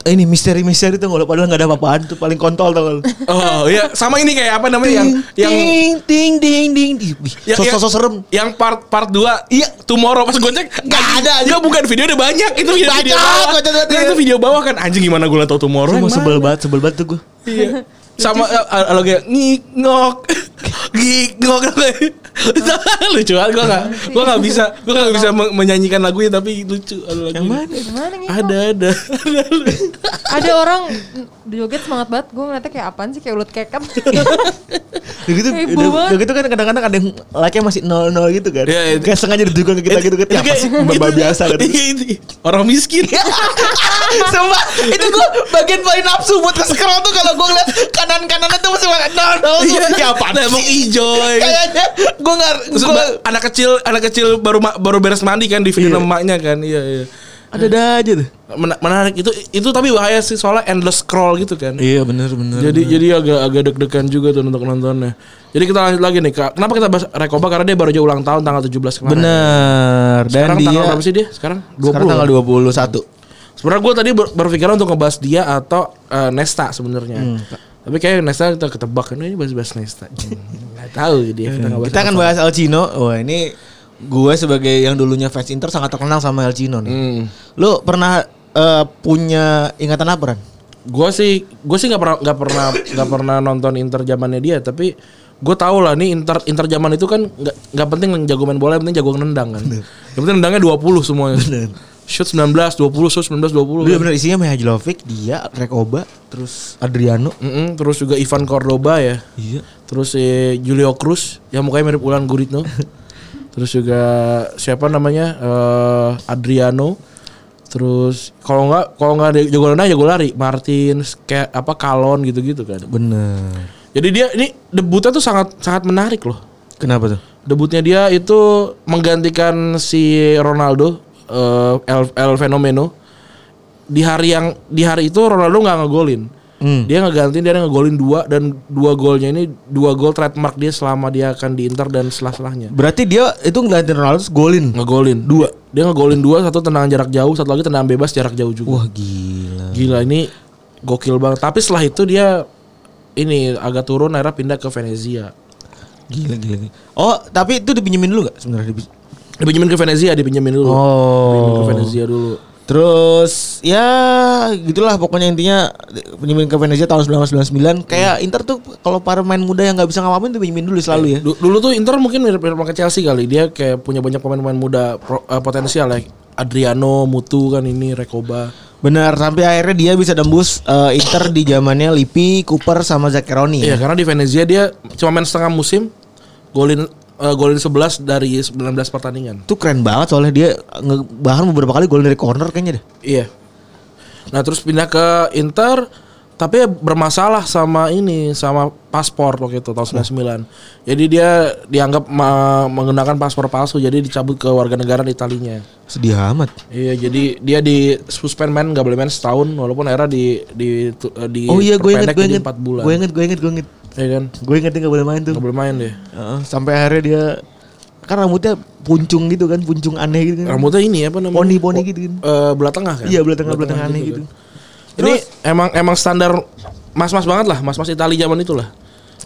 Eh, Ini misteri-misteri tuh kalau padahal nggak ada apa-apaan tuh paling kontol tuh oh iya sama ini kayak apa namanya yang yang ting ting ting ting. Wih, yang Sosok serem. yang part part 2 Iya. tomorrow pas gue cek Nggak ada. Enggak bukan video udah banyak itu video, video bawah ya. itu video bawah kan anjing gimana gue tau tomorrow yang sebel banget, sebel banget tuh gue. Iya. Sama eh, kalau kayak ngik ngok ngik ngok lucu banget gue nggak gue nggak bisa gue nggak bisa me- menyanyikan lagunya tapi lucu lagunya. Yang mana? Gimana nih? ada ada ada Ada orang joget semangat banget. Gue ngeliatnya kayak apaan sih? Kayak ulut. Udah gitu, udah, gitu kan kadang-kadang ada yang like-nya masih nol nol gitu kan. Iya. Kayak sengaja ditunjukin ke kita gitu kan. Ya, apa sih? Mbak biasa kan. Iya, itu. orang miskin Sumpah, itu gue bagian paling nafsu buat nge-scroll tuh kalau gue ngeliat kanan-kanannya tuh masih banget nol nol. Iya, Ya apaan Nah, emang sih? ijo. Kayaknya gue nggak, gue anak kecil anak kecil baru baru beres mandi kan di video Iya. emaknya kan iya iya ada-ada aja tuh. Men- menarik itu itu tapi bahaya sih soalnya endless scroll gitu kan Iya bener bener. jadi jadi agak agak deg-degan juga tuh untuk nontonnya jadi kita lanjut lagi nih Kak. kenapa kita bahas Rekoba karena dia baru aja ulang tahun tanggal 17 kemarin bener. Dan sekarang dia tanggal berapa sih dia sekarang 20 sekarang tanggal 21 sebenarnya gue tadi ber- berpikiran untuk ngebahas dia atau eh, Nesta sebenarnya Hmm. Tapi kayak Nesta kita ketebak kan ini bahas-bahas Nesta Hmm, nggak tahu dia kita bahas Kita akan bahas El Chino. Wah ini gue sebagai yang dulunya fans Inter sangat terkenal sama El Chino nih. Hmm. Lu pernah eh, punya ingatan apa Ran? Gue sih, gue sih nggak pernah nggak pernah nggak pernah nonton Inter zamannya dia, tapi gue tau lah nih Inter Inter zaman itu kan nggak nggak penting jago main bola, yang penting jago nendang kan. Yang penting nendangnya 20 semuanya. Shoot 19, 20, shoot 19, 20. Bener kan. bener isinya Mihajlovic, dia, Rekoba, terus Adriano. Mm-mm, terus juga Ivan Cordoba ya. Iya. Terus si Julio Cruz yang mukanya mirip Ulan Guritno. Terus juga siapa namanya? eh, Adriano. Terus kalau nggak kalau nggak ada jago nendang jago lari, Martin, kayak apa Kalon gitu-gitu kan. Bener. Jadi dia ini debutnya tuh sangat sangat menarik loh. Kenapa tuh? Debutnya dia itu menggantikan si Ronaldo eh, El, El Fenomeno di hari yang di hari itu Ronaldo nggak ngegolin. Hmm. Dia ngegantiin dia ngegolin dua dan dua golnya ini dua gol trademark dia selama dia akan di Inter dan setelah-selahnya. Berarti dia itu ngeliatin Ronaldo golin. Ngegolin dua. Dia ngegolin dua, satu tendangan jarak jauh, satu lagi tendangan bebas jarak jauh juga. Wah gila. Gila ini gokil banget. Tapi setelah itu dia ini agak turun akhirnya pindah ke Venezia. Gila gila. gila. Oh, tapi itu dipinjemin dulu gak sebenarnya? Dipi- Dipinjemin ke Venezia, dipinjemin dulu. Oh. Dipinjemin ke Venezia dulu. Terus ya gitulah pokoknya intinya pinjemin ke Venezia tahun 1999 kayak Inter tuh kalau para pemain muda yang nggak bisa ngapain tuh pinjemin dulu selalu ya. Du- Dulu tuh Inter mungkin mirip-mirip sama Chelsea kali. Dia kayak punya banyak pemain-pemain muda pro- eh, potensial ya. Adriano, Mutu kan ini, Rekoba. Benar sampai akhirnya dia bisa tembus eh, Inter di zamannya Lippi, Cooper sama Zaccheroni Iya, ya. karena di Venezia dia cuma main setengah musim, golin eh, golin 11 dari 19 pertandingan. Itu keren banget soalnya dia bahkan beberapa kali gol dari corner kayaknya deh. Iya. Nah, terus pindah ke Inter tapi bermasalah sama ini sama paspor waktu itu tahun 99. Jadi dia dianggap menggunakan paspor palsu jadi dicabut ke warga negara Italinya. Sedih amat. Iya, jadi dia di suspend main nggak boleh main setahun walaupun era di di eh, di Oh iya gue inget gue inget. empat bulan. Gue inget gue inget gue inget. Iya kan? Gue inget dia nggak boleh main tuh. Nggak boleh main deh. Heeh, sampai akhirnya dia kan rambutnya puncung gitu kan, puncung aneh gitu kan. Rambutnya ini apa namanya? Poni-poni gitu kan. Eh, belah tengah kan? Iya, belah tengah belah tengah aneh gitu. kan. Ini emang emang standar mas-mas banget lah, mas-mas Itali zaman itu lah.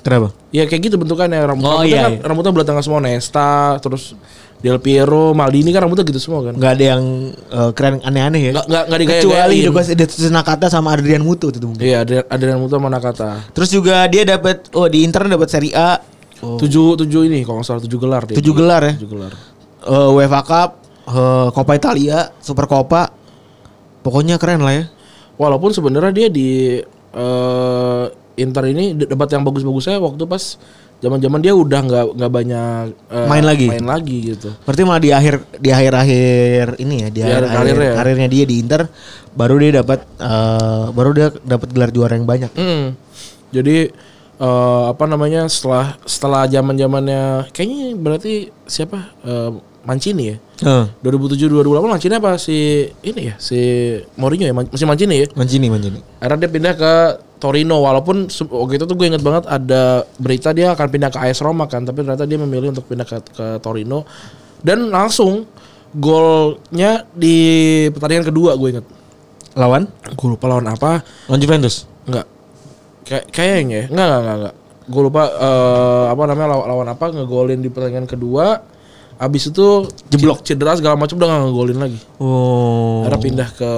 Kenapa? Ya kayak gitu bentukannya rambut Oh, rambutnya iya, kan iya. rambutnya belah tengah semua Nesta, terus Del Piero, Maldini kan rambutnya gitu semua kan. Nggak ada yang eh, keren aneh-aneh ya. Nggak nggak nggak digaya Kecuali Hidokas Nakata sama Adrian Mutu itu mungkin. Iya, ada yang mutu mana kata. Terus juga dia dapat oh di Inter dapat Serie A Tujuh tujuh ini kalau nggak salah tujuh gelar dia. tujuh gelar ya. Tujuh gelar. Eh, UEFA Cup, eh, Coppa Italia, Super Coppa. Pokoknya keren lah ya. Walaupun sebenarnya dia di eh, Inter ini dapat yang bagus-bagusnya waktu pas zaman-zaman dia udah nggak nggak banyak eh, Main lagi. main lagi gitu. Berarti malah di akhir di akhir-akhir ini ya, di, Di akhir, akhir karirnya ya. karirnya dia di Inter baru dia dapat eh, baru dia dapat gelar juara yang banyak. Mm. Jadi eh, apa namanya setelah setelah zaman zamannya kayaknya berarti siapa Eh, Mancini ya. Heeh. 2007 2008 Mancini apa si ini ya si Mourinho ya masih Mancini ya. Mancini, Mancini. Akhirnya dia pindah ke Torino walaupun waktu itu tuh gue inget banget ada berita dia akan pindah ke AS Roma kan tapi ternyata dia memilih untuk pindah ke, ke Torino dan langsung golnya di pertandingan kedua gue inget Lawan? gue lupa lawan apa Lawan Juventus. Enggak. Kayak kayaknya ya. Enggak, enggak, enggak, enggak. Gue lupa eh, apa namanya lawan, lawan apa ngegolin di pertandingan kedua. Abis itu jeblok cedera segala macam udah gak ngegolin lagi. Oh. Akhirnya pindah ke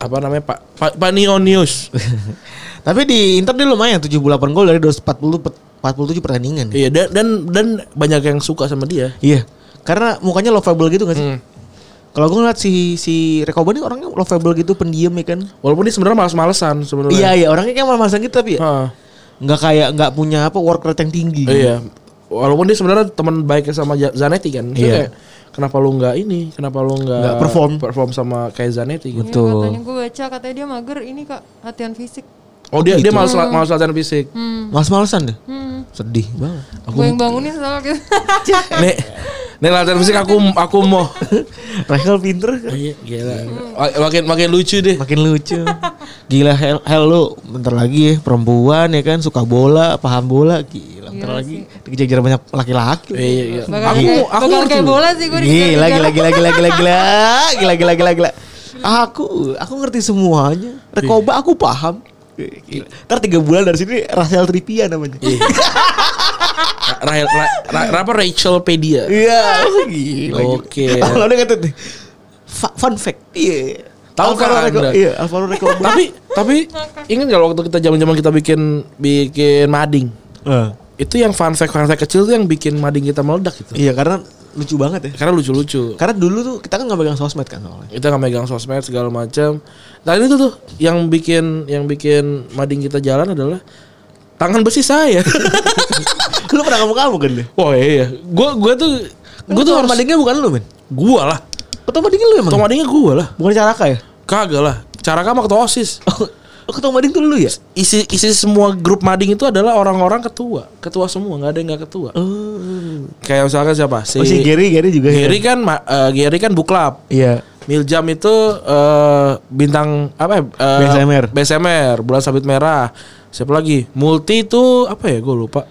apa namanya Pak Pak Panionius. Tapi di Inter dia lumayan 78 gol dari 240 pet- 47 pertandingan. iya dan, dan dan banyak yang suka sama dia. Iya. Karena mukanya lovable gitu gak sih? Hmm. Kalau gue ngeliat si si Rekoba ini orangnya lovable gitu, pendiam ya kan. Walaupun dia sebenarnya malas-malesan sebenarnya. Iya iya, orangnya kayak malas-malasan gitu tapi ya. Heeh. Nggak kayak nggak punya apa work rate yang tinggi. Iya. Walaupun dia sebenarnya teman baiknya sama Zanetti kan. Iya. kayak, kenapa lu nggak ini? Kenapa lu nggak Nggak perform. perform sama kayak Zanetti gitu. Ya, Betul. katanya gue baca katanya dia mager ini kak latihan fisik. Oh dia gitu. dia malas malas latihan fisik. Hmm. Males-malesan deh. Hmm. Sedih banget. Gue yang bangunin soalnya gitu. Nih, Nih latihan musik aku aku mau. Rachel pinter. Oh iya, gila. Makin makin lucu deh. Makin lucu. Gila hell, hell lu bentar lagi ya, perempuan ya kan suka bola, paham bola gila. Bentar gila lagi dikejar-kejar banyak laki-laki. Iya, iya. iya. Aku aku kayak bola sih gue Gila gila gila gila gila gila. Gila gila gila gila. Aku aku ngerti semuanya. Rekoba aku paham. Gila. Ntar tiga bulan dari sini Rachel Trippier namanya. Rahel Ra, Ra, Ra- apa Rachel Pedia. Iya, oh, gila. Oke. Kalau udah nih, fa- fun fact. Iya. Tahu kan Reco- Anda? Iya, Alvaro Rekoba. tapi tapi ingat gak waktu kita zaman-zaman kita bikin bikin mading. Eh, Itu yang fun fact fun fact kecil tuh yang bikin mading kita meledak gitu. Iya, karena lucu banget ya. Karena lucu-lucu. Karena dulu tuh kita kan nggak pegang sosmed kan soalnya. Kita nggak megang sosmed segala macam. Nah itu tuh yang bikin yang bikin mading kita jalan adalah tangan besi saya. lu pernah ngomong kamu kan deh. Wah iya, gua gua tuh Gue tuh madingnya bukan lu men. gua lah. Ketua madingnya lu emang. Ketua madingnya gua lah. Bukan Caraka ya? Kagak lah. Cara kamu ketua osis. Ketua mading tuh lu ya? Isi isi semua grup mading itu adalah orang-orang ketua, ketua semua, nggak ada yang nggak ketua. Oh. Kayak misalkan siapa? Si, Oh, si Gary, Gary juga ya? Gary kan, eh, Gary kan buklap. Iya. Miljam itu eh, bintang apa ya? Eh, BSMR. BSMR, bulan sabit merah. Siapa lagi? Multi itu apa ya? Gue lupa.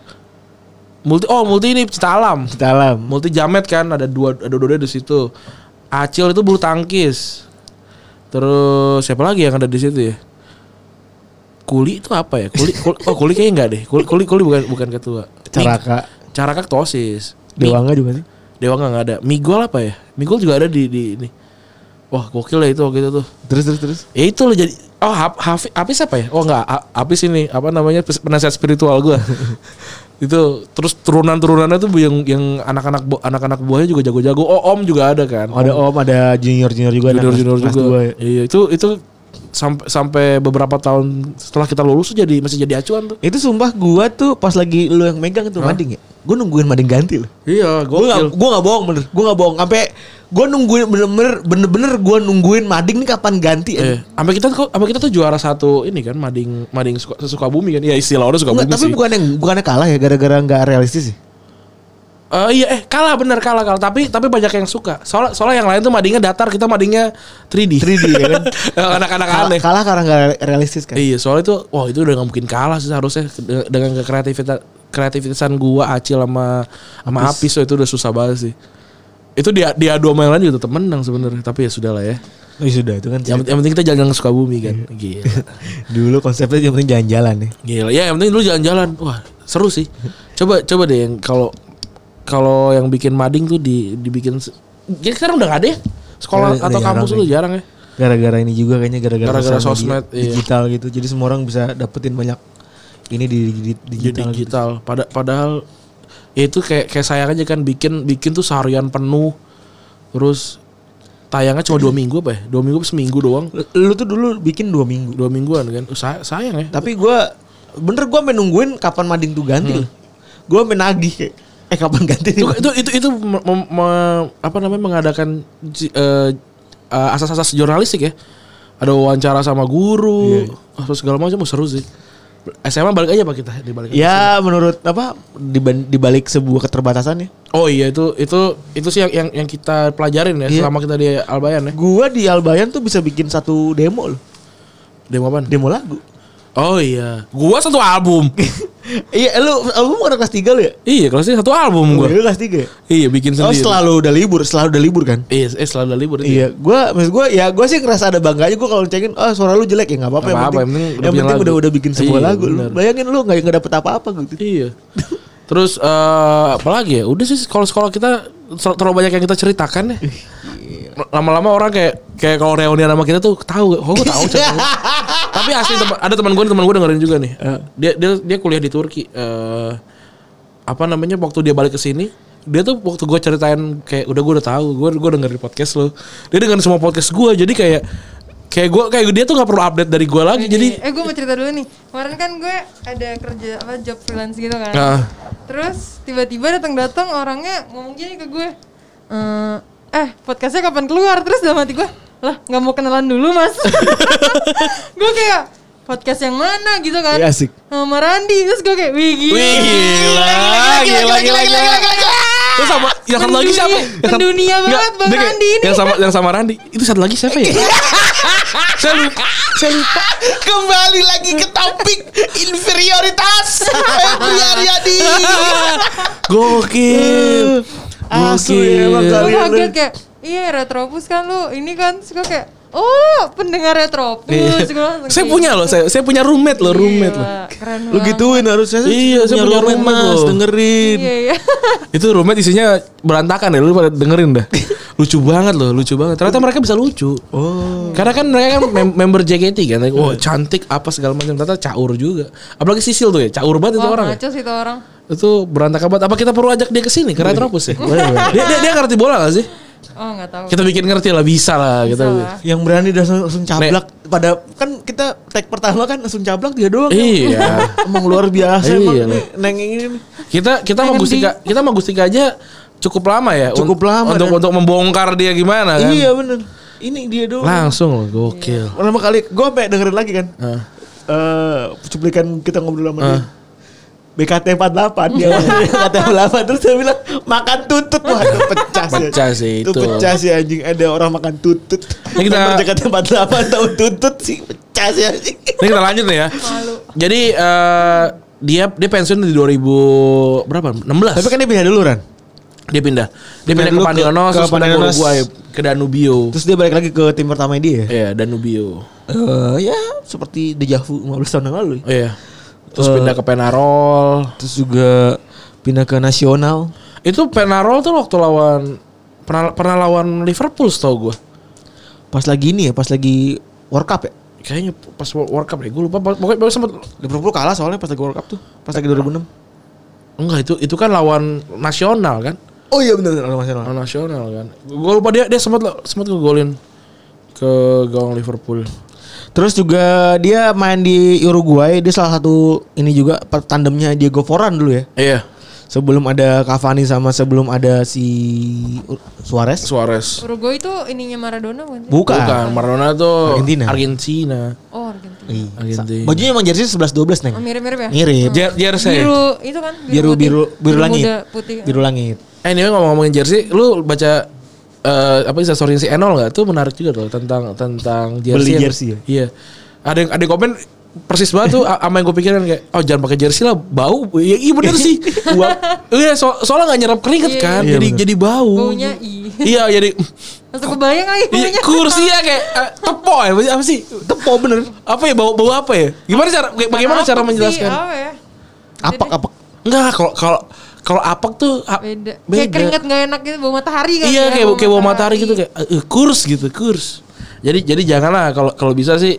Multi oh multi ini cita alam. Kita alam. Multi jamet kan ada dua ada dua di situ. Acil itu bulu tangkis. Terus siapa lagi yang ada di situ ya? Kuli itu apa ya? Kuli, kuli oh kuli kayaknya enggak deh. Kuli kuli, kuli bukan bukan ketua. Caraka. Caraka Tosis. Mi- Dewa nggak juga sih. Dewa nggak ada. Migol apa ya? Migol juga ada di di ini. Wah gokil ya itu waktu itu tuh. Terus terus terus. Ya itu loh jadi oh Hap, Hafiz, Hafiz apa ya? Oh enggak, Ha- Hafiz ini apa namanya penasihat spiritual gua. itu terus turunan-turunannya tuh yang yang anak-anak anak-anak buahnya juga jago-jago. Oh Om juga ada kan. ada om, ada junior junior juga. junior junior kelas juga. ya. Iya itu itu sampai sampai beberapa tahun setelah kita lulus tuh jadi masih jadi acuan tuh. Itu sumpah gua tuh pas lagi lu yang megang tuh mading ya. Gua nungguin mading ganti loh. Iya, Gue gak, gua gak bohong bener Gue gak bohong Sampai gue nungguin bener-bener Bener-bener gue nungguin Mading nih kapan ganti Eh, sampai kita tuh sampai kita tuh juara satu ini kan mading mading suka, suka bumi kan. Ya istilah orang suka bumi Tapi sih. bukan yang Bukannya kalah ya Gara-gara gak realistis sih Eh, iya eh kalah bener kalah kalah tapi tapi banyak yang suka. Soalnya soalnya yang lain tuh madingnya datar, kita madingnya 3D. 3D ya kan Anak-anak kalah, aneh. kalah karena gak realistis kan Iya, soalnya itu wah itu udah gak mungkin kalah sih seharusnya dengan, kreativitas kreativitasan gua Acil sama sama Apis so, itu udah susah banget sih. Itu dia dia dua main lain juga tetap menang sebenarnya, tapi ya sudah lah ya. Oh iya sudah itu kan Yang, yang penting kita jalan-jalan ke Sukabumi kan. Iya. Gila. Dulu konsepnya yang penting jalan-jalan nih Gila. Ya yang penting dulu jalan-jalan. Wah, seru sih. Coba coba deh yang kalau kalau yang bikin mading tuh di dibikin jadi sekarang udah gak ada ya sekolah Udah- atau kampus tuh jarang ya. Gara-gara ini juga kayaknya Gara-gara media, sosmed, iya. Digital gitu Jadi semua orang bisa dapetin banyak Ini di, di- di- Di digital, gitu. digital. Pada padahal ya itu kayak kayak saya aja kan bikin bikin tuh seharian penuh. Terus tayangnya cuma dua minggu apa ya? Dua minggu seminggu doang. Lu, lu tuh dulu bikin dua minggu Dua mingguan kan. Say- sayang ya. Tapi gue Bener gue sampe nungguin Kapan mading tuh ganti loh Gue sampe nagih kayak Eh kapan ganti itu itu itu, itu me- me- apa namanya mengadakan eh, asas-asas jurnalistik ya. Ada wawancara sama guru, terus segala macam oh, seru sih. SMA balik aja pak kita di balik. Ya menurut apa diban- dibalik sebuah keterbatasan ya. Oh iya itu itu itu sih yang yang, yang kita pelajarin ya Iya. selama kita di Albayan ya. Gua di Albayan tuh bisa bikin satu demo loh, Demo apaan? demo lagu. Oh iya, gua satu album. iya, lu album kan kelas 3 lu ya? iya, kalau sih satu album Gua gua. kelas 3 ya? Iya, bikin Oh, sendiri. selalu udah libur, selalu udah libur kan? Iya, eh selalu ada libur itu. Iya, gua maksud gua ya gua sih ngerasa ada bangga aja gua kalau ngecengin oh suara lu jelek ya nggak apa-apa yang penting, yang penting udah yang penting udah udah bikin sebuah Iya, lagu lu. Bayangin lu nggak nggak dapet apa-apa gitu. Iya. Terus eh apalagi ya? Udah sih kalau sekolah kita terlalu banyak yang kita ceritakan ya. Lama-lama orang kayak kayak kalau reunian sama kita tuh tahu, oh gue tahu. Tapi asli teman ada teman gue, teman gue dengerin juga nih. Eh, dia dia dia kuliah di Turki. Eh apa namanya waktu dia balik ke sini dia tuh waktu gue ceritain kayak udah gue udah tahu gue gue dengerin podcast lo dia dengerin semua podcast gue jadi kayak kayak gue kayak dia tuh nggak perlu update dari gue lagi jadi eh gue mau cerita dulu nih kemarin kan gue ada kerja apa job freelance gitu kan Ah. terus tiba-tiba datang-datang orangnya ngomong gini ke gue "Eh, eh podcastnya kapan keluar terus dalam hati gue lah nggak mau kenalan dulu mas gue kayak podcast yang mana gitu kan Iya, asik. sama Randi terus gue kayak wih gila Wih, gila, gila, gila, gila, gila. Terus sama yang satu lagi siapa? Yang satu- Nggak, banget Bang Randi ini. Yang sama yang sama Randi. Itu satu lagi siapa ya? saya lupa. Saya lupa. Kembali lagi ke topik inferioritas Febri Aryadi. Gokil. Asu ya emang Gokil. gue kalian. kaget kayak iya retropus kan lu ini kan gue kayak oh pendengar retropus Gue langsung Saya punya loh, saya saya punya roommate loh, roommate loh. Keren Lu gituin harusnya Iya, saya punya roommate mas loh. dengerin. iya iya Itu roommate isinya berantakan ya, lu pada dengerin dah. lucu banget loh, lucu banget. Ternyata mereka bisa lucu. Oh. Karena kan mereka kan mem- member JKT kan. Wah, cantik apa segala macam. Ternyata caur juga. Apalagi Sisil tuh ya, caur banget itu wah orang ya. ngaco sih itu orang Itu berantakan banget. Apa kita perlu ajak dia ke sini ke Retropus ya? dia, dia dia ngerti bola gak sih? Oh nggak tahu Kita bikin ngerti lah, bisa lah Bisa kita. lah. Yang berani langsung, langsung cablak pada kan kita tag pertama kan langsung cablak dia doang. Iya. Emang luar biasa Iya, emang nih, Neng ini. Kita kita sama Gustika, kita sama Gustika aja cukup lama ya. Cukup un- lama, untuk dan- untuk membongkar dia gimana kan. Iya bener. Ini dia doang. Langsung loh, gokil. Pertama kali gue sampai dengerin lagi kan. Ah. Eh cuplikan kita ngobrol sama dia. BKT 48 dia BKT 48 terus dia bilang makan tutut wah itu pecah sih Pecah sih itu itu. pecah sih anjing ada orang makan tutut Ini kita- JKT 48 tahu tutut sih pecah sih anjing Ini kita lanjut nih ya. Malu. Jadi eh, dia dia pensiun di 2000 berapa? 16. tapi kan dia pindah dulu Ran dia pindah. Dia Pindah pindah, ke Pandionos, ke ke Pandionos. Ke Danubio. terus dia balik lagi ke tim pertama dia ya Iya, Danubio. Eh, ya seperti dejavu 15 tahun yang lalu Oh iya. Terus pindah ke Penarol. terus juga pindah ke nasional. Itu Penarol tuh waktu lawan pernah pernah lawan Liverpool tau gue. Pas lagi ini ya, pas lagi World Cup ya. Kayaknya pas World Cup deh. Gue lupa pokoknya pokoknya sempet Liverpool kalah soalnya pas lagi World Cup tuh, pas lagi 2006. enggak itu itu kan lawan nasional kan. Oh iya benar benar nasional. Lawan nasional kan. Gue lupa dia dia sempat sempat ngegolin ke gawang Liverpool. Terus juga dia main di Uruguay, dia salah satu ini juga tandemnya Diego Forlan dulu ya. Iya. Sebelum ada Cavani sama sebelum ada si Suarez. Suarez. Uruguay itu ininya Maradona bukan sih? Bukan. Bukan, Maradona tuh Argentina. Argentina. Oh Argentina. Iya. Argentina. Bajunya emang jersey 11 12 neng. Oh mirip-mirip ya? Mirip. Jer jersey. Biru itu kan? Biru biru biru langit. muda, putih. Biru langit. Eh ini ngomong-ngomongin jersey, lu baca eh apa sih story si Enol nggak? Tuh menarik juga tuh tentang tentang jersey. Beli yang- jersey ya? Iya. Ada yang ada yang komen persis banget tuh a- sama yang gue pikirin kayak oh jangan pakai jersey lah bau ya, iya bener sih Uap. iya so, soalnya nggak nyerap keringet Iya, kan iya. jadi Iya, bener. jadi bau Baunya i. iya jadi Langsung kebayang lagi iya, baunya. kursi ya kayak eh, tepo ya apa sih Tepo bener. apa ya bau bau apa ya gimana cara bagaimana Apa cara menjelaskan Apa ya? Apak apak. enggak kalau kalau kalau apak tuh ah, Beda. Kayak beda. keringet gak enak gitu bau matahari kan? Iya ya, kayak kayak bau matahari gitu kayak eh, kurs gitu kurs. Jadi jadi janganlah kalau kalau bisa sih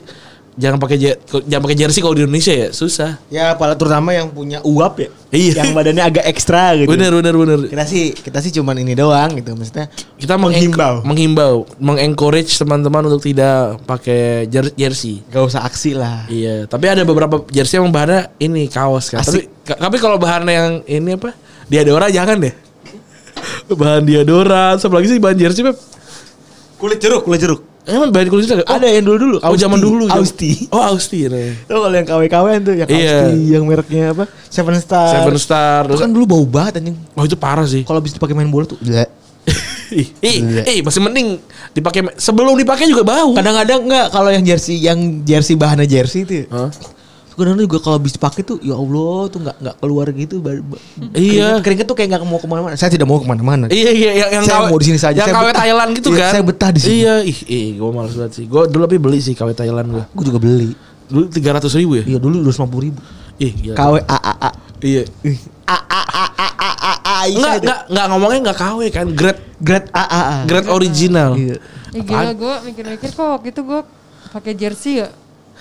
jangan pakai jangan pakai jersey kalau di Indonesia ya susah. Ya, pala terutama yang punya uap ya. Iya. Yang badannya agak ekstra gitu. Bener bener bener. Kita sih kita sih cuman ini doang gitu maksudnya. Kita menghimbau. menghimbau, mengencourage teman-teman untuk tidak pakai jer- jersey. Gak usah aksi lah. Iya, tapi ada beberapa jersey yang bahannya ini kaos kan. Tapi ka- tapi kalau bahannya yang ini apa? Diadora jangan deh. bahan diadora, apa lagi sih bahan jersey, Beb? Kulit jeruk, kulit jeruk. Emang bahan kulit jersey? Oh, Ada yang dulu-dulu. Oh, zaman dulu. Austi. Oh, Austi. Nah. Tuh kalau yang KW-KW tuh yang Iya. Austi yang mereknya apa? Seven Star. Seven Star. Itu kan dulu bau banget anjing. oh itu parah sih. Kalau bisa dipakai main bola tuh. ih, ih, Iya. ih, masih mending dipakai sebelum dipakai juga bau. Kadang-kadang enggak kalau yang jersey yang jersey bahannya jersey itu. ya. Kadang-kadang juga kalau bisa dipakai tuh ya Allah tuh nggak nggak keluar gitu. Iya. Keringet, keringet tuh kayak nggak mau ke mana-mana. Saya tidak mau ke mana-mana. Iya iya yang, yang Saya KW mau di sini saja. Yang Saya KW betah. Thailand gitu Iya, kan. saya betah di sini. Iya, ih, ih gue males banget sih. Gue dulu tapi beli sih KW Thailand gue. Gue juga beli. Dulu tiga ratus ribu ya? Iya dulu dua ratus ribu. Ih, gila. KW A A A. Iya. A A A A A A A. Enggak, enggak, enggak ngomongnya enggak KW kan, grade Grade A A A. grade original. Iya. Ya gila gue mikir-mikir kok waktu itu gue pakai jersey ya.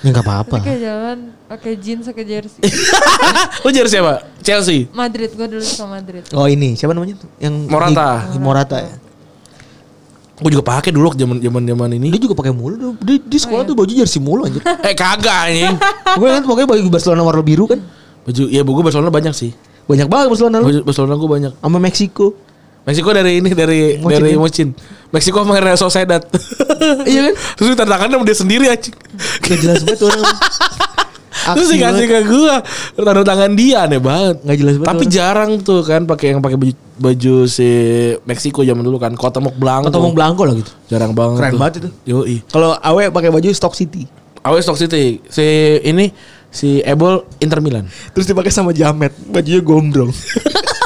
Ya nggak apa-apa. Kayak jalan pakai jeans pakai jersey. Lu jersey apa? Chelsea. Madrid gue dulu suka Madrid. Oh ini siapa namanya tuh? Yang Morata. Di- Morata ya. Gue juga pakai dulu zaman zaman zaman ini. Dia juga pakai mulu. Di, di sekolah tuh baju jersey mulu anjir. Eh kagak anjing. Gue kan pokoknya baju Barcelona warna biru kan. Baju ya gue Barcelona banyak sih. Banyak banget Barcelona lu. Barcelona gue banyak. Sama Meksiko. Meksiko dari ini dari Mocin dari ya? Meksiko sama Real Sociedad. Iya kan? Terus tanda tangannya sama dia sendiri anjing. Gak jelas banget orang. Terus dikasih ke gua tanda tangan dia aneh banget. Nggak jelas banget Tapi orang. jarang tuh kan pakai yang pakai baju, baju si Meksiko zaman dulu kan. Kotemok Blanco. Mau Blanco lah gitu. Jarang banget. Keren tuh. banget itu. Yoi. Kalau Awe pakai baju Stock City. Awes Stock City. Si ini si Ebol Inter Milan. Terus dipakai sama Jamet. Bajunya gombrong.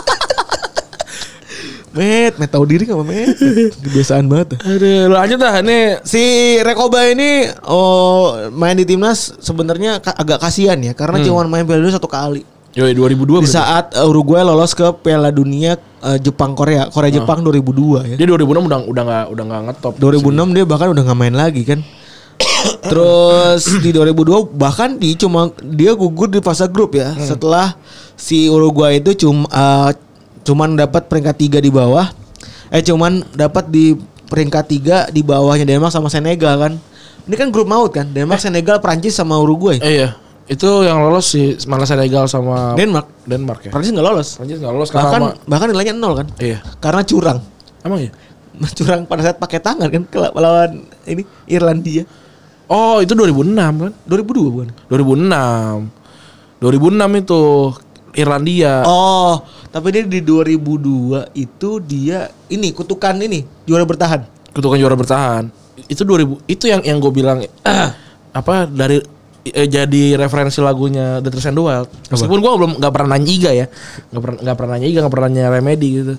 Met, Met tahu diri gak sama Met? Kebiasaan banget. Aduh, lanjut dah ini Si Rekoba ini oh main di timnas sebenarnya agak kasihan ya karena cuma main Piala Dunia satu kali. Yoi 2002 Di berarti. saat uh, Uruguay lolos ke Piala Dunia uh, Jepang Korea, Korea Jepang 2002 ya. Dia 2006 udah udah enggak udah enggak ngetop. 2006 dia bahkan udah nggak main lagi kan. Terus di 2002 bahkan di cuma dia gugur di fase grup ya setelah si Uruguay itu cuma uh, cuman dapat peringkat tiga di bawah. Eh cuman dapat di peringkat tiga di bawahnya Denmark sama Senegal kan. Ini kan grup maut kan. Denmark, Senegal, Prancis sama Uruguay. Eh iya. Itu yang lolos si malah Senegal sama Denmark. Denmark ya. Prancis nggak lolos. Prancis enggak lolos Bahkan sama- bahkan nilainya nol kan. Iya. Karena curang. Emang ya? Curang pada saat pakai tangan kan lawan ini Irlandia. Oh, itu 2006 kan? 2002 bukan? 2006. 2006 itu Irlandia. Oh, tapi dia di 2002 itu dia ini kutukan ini juara bertahan. Kutukan juara bertahan. Itu 2000 itu yang yang gue bilang apa dari eh, jadi referensi lagunya The Trace and the Wild. Meskipun gue belum nggak pernah nanya Iga ya, nggak pernah nggak pernah nanya Iga, nggak pernah nanya Remedy gitu.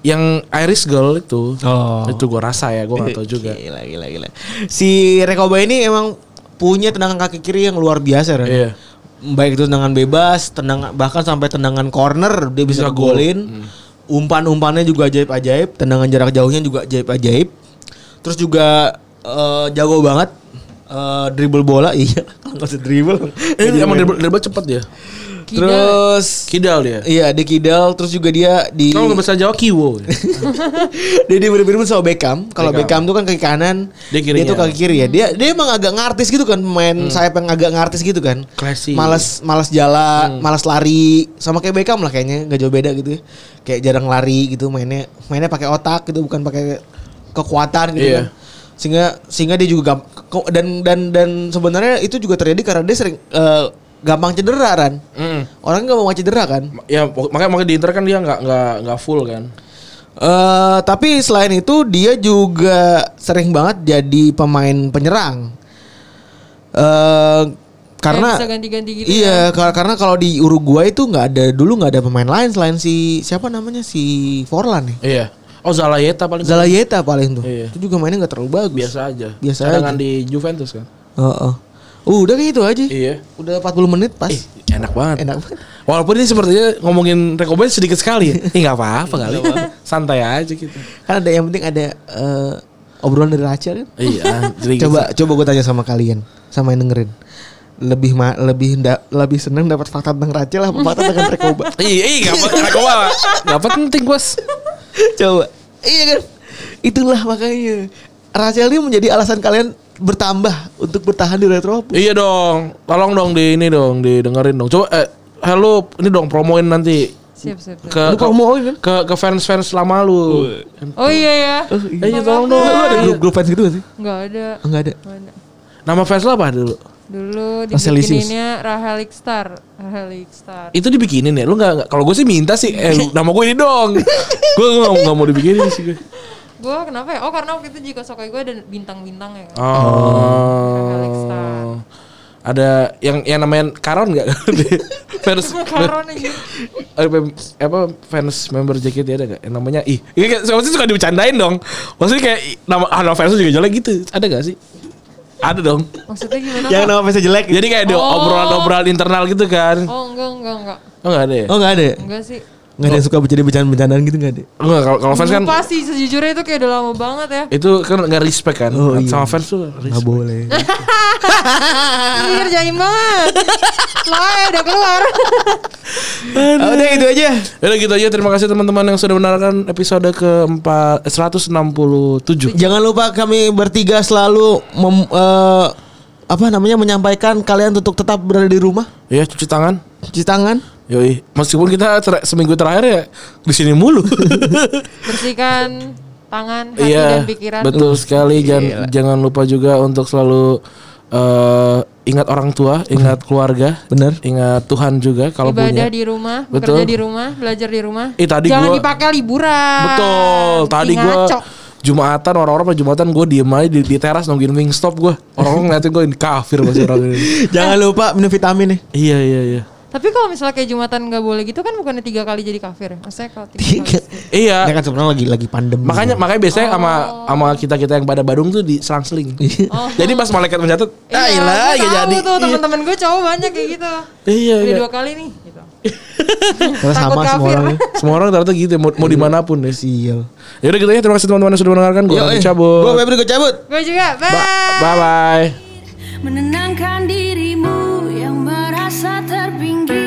Yang Irish Girl itu, Oh. itu gue rasa ya, gue nggak tahu juga. Gila, gila, gila. Si Rekoba ini emang punya tendangan kaki kiri yang luar biasa kan. Iya. Baik itu tendangan bebas, tendangan bahkan sampai tendangan corner dia bisa, Bisa gol. golin. Umpan-umpannya juga ajaib-ajaib, tendangan jarak jauhnya juga ajaib-ajaib. Terus juga eh, jago banget eh, dribble bola, iya. Usah dribble. Eh, emang dribble, dribble cepet dia. Kidal. Terus Kidal dia. iya dia kidal, terus juga dia di Kalau nggak bisa Jawa kiwo. dia di mirip-mirip sama Beckham. Kalau Beckham. Beckham tuh kan kaki kanan, Dia kirinya. tuh kaki kiri ya. Dia dia emang agak ngartis gitu kan, pemain sayap yang agak ngartis gitu kan. Classy. Malas malas jalan, malas lari, sama kayak Beckham lah kayaknya, nggak jauh beda gitu. ya. Kayak jarang lari gitu, mainnya mainnya pakai otak gitu, bukan pakai kekuatan gitu Iya. kan. Sehingga sehingga dia juga gam- ko- dan dan dan sebenarnya itu juga terjadi karena dia sering eh, gampang cedera kan. Mm. Orang nggak mau cedera kan. Ya makanya makanya di Inter kan dia nggak nggak nggak full kan. Eh tapi selain itu dia juga sering banget jadi pemain penyerang. Eh karena bisa ganti-ganti gitu Iya, kar- karena kalau di Uruguay itu nggak ada dulu nggak ada pemain lain selain si siapa namanya si Forlan ya. Iya. Oh Zalayeta paling Zalayeta paling tuh. Iya. Itu juga mainnya nggak terlalu bagus. biasa aja. Biasa Cadangan aja. di Juventus kan. Heeh. Udah kayak gitu aja. Iya. Udah 40 menit pas. Eh, enak banget. Enak banget. Walaupun ini sepertinya ngomongin rekomendasi sedikit sekali ya. Eh nggak apa-apa kali. Santai aja gitu. Kan ada yang penting ada eh, obrolan dari Rachel kan. Iya. jadi coba coba gue tanya sama kalian sama yang dengerin lebih ma lebih nda- lebih seneng dapat fakta tentang Rachel apa fakta tentang Rekoba Iya, iya, gak gak Gak penting bos. Coba iya kan itulah makanya Rachel ini menjadi alasan kalian bertambah untuk bertahan di Retropus Iya dong, tolong dong di ini dong, didengerin dong. Coba eh halo, ini dong promoin nanti Siap, siap, siap. ke Lu ke, promoin kan? ke ke fans-fans lama lu. Oh iya ya. Eh, iya, tolong dong. Lu ada grup, grup fans gitu gak sih? Enggak ada. Enggak ada. Nggak ada. Nama fans lu apa dulu? Dulu dibikininnya Rahel Ikstar. Rahel Ikstar. Itu dibikinin ya? Lu nggak- kalau gue sih minta sih eh nama gue ini dong. gue nggak nggak mau dibikinin sih gue. Gue kenapa ya? Oh karena waktu itu jika Sokai gue ada bintang-bintang ya. kan. Rahel. Oh. Ada yang yang namanya Karon nggak? fans Karon aja. eh, apa fans member JKT ada gak? Yang namanya ih, ini kayak suka dibicarain dong. Maksudnya kayak nama ah, nama fans lu juga jelek gitu. Ada gak sih? Ada dong. Maksudnya gimana? Yang nama fansnya jelek Jadi kayak ada Oh. obrolan-obrolan internal gitu kan. Oh enggak enggak enggak. Oh enggak ada ya? Oh enggak ada ya? Enggak sih. Enggak ada yang suka bercanda bercandaan gitu enggak ada Enggak, kalau kalau fans kan Lupa sih sejujurnya itu kayak udah lama banget ya. itu kan nggak respect kan. Oh, iya. Sama fans tuh Enggak respect. boleh Iya jaim banget. Lah udah keluar. Ah, Udah itu aja Yaudah gitu aja terima kasih teman-teman yang sudah mendengarkan episode ke-4 eh, 167. Jangan lupa kami bertiga selalu mem- eh, apa namanya menyampaikan kalian untuk tetap berada di rumah, Ya cuci tangan. cuci tangan. Yoi, meskipun kita ter- seminggu terakhir ya di sini mulu. Bersihkan tangan, hati Iya, dan pikiran. betul sekali. Jangan jangan lupa juga untuk selalu eh, ingat orang tua, ingat keluarga, Bener. ingat Tuhan juga kalau Ibadah punya. di rumah, Betul. bekerja di rumah, belajar di rumah. Eh, tadi Jangan gua- dipakai liburan. Betul. Tadi gue. Jumatan orang-orang pada Jumatan gue diem aja di, di teras nungguin Wingstop gue. Orang-orang ngeliatin gue ini kafir masih orang ini. Jangan lupa minum vitamin nih. iya iya iya. Tapi kalau misalnya kayak Jumatan nggak boleh gitu kan bukannya tiga kali jadi kafir ya? Maksudnya kalau tiga Tiga. kali. Iya. Ya kan sebenarnya lagi lagi pandemi. Makanya makanya biasanya sama sama kita kita yang pada Badung tuh diselang-seling. Jadi pas malaikat mencatat, ah Iya, ilah gue ya tahu jadi. tuh teman-teman gue cowok banyak kayak gitu. Iya Udah iya. dua kali nih. Gitu. Karena Takut sama semua kafir. orang. ya. Semua orang ternyata gitu mau, mau di mana pun deh. Sial. Yaudah gitu ya terima kasih teman-teman yang sudah mendengarkan. Gue eh. cabut. Gua Febri gue cabut. Gue juga. Bye. Bye bye. menenangkan dirimu terbinggi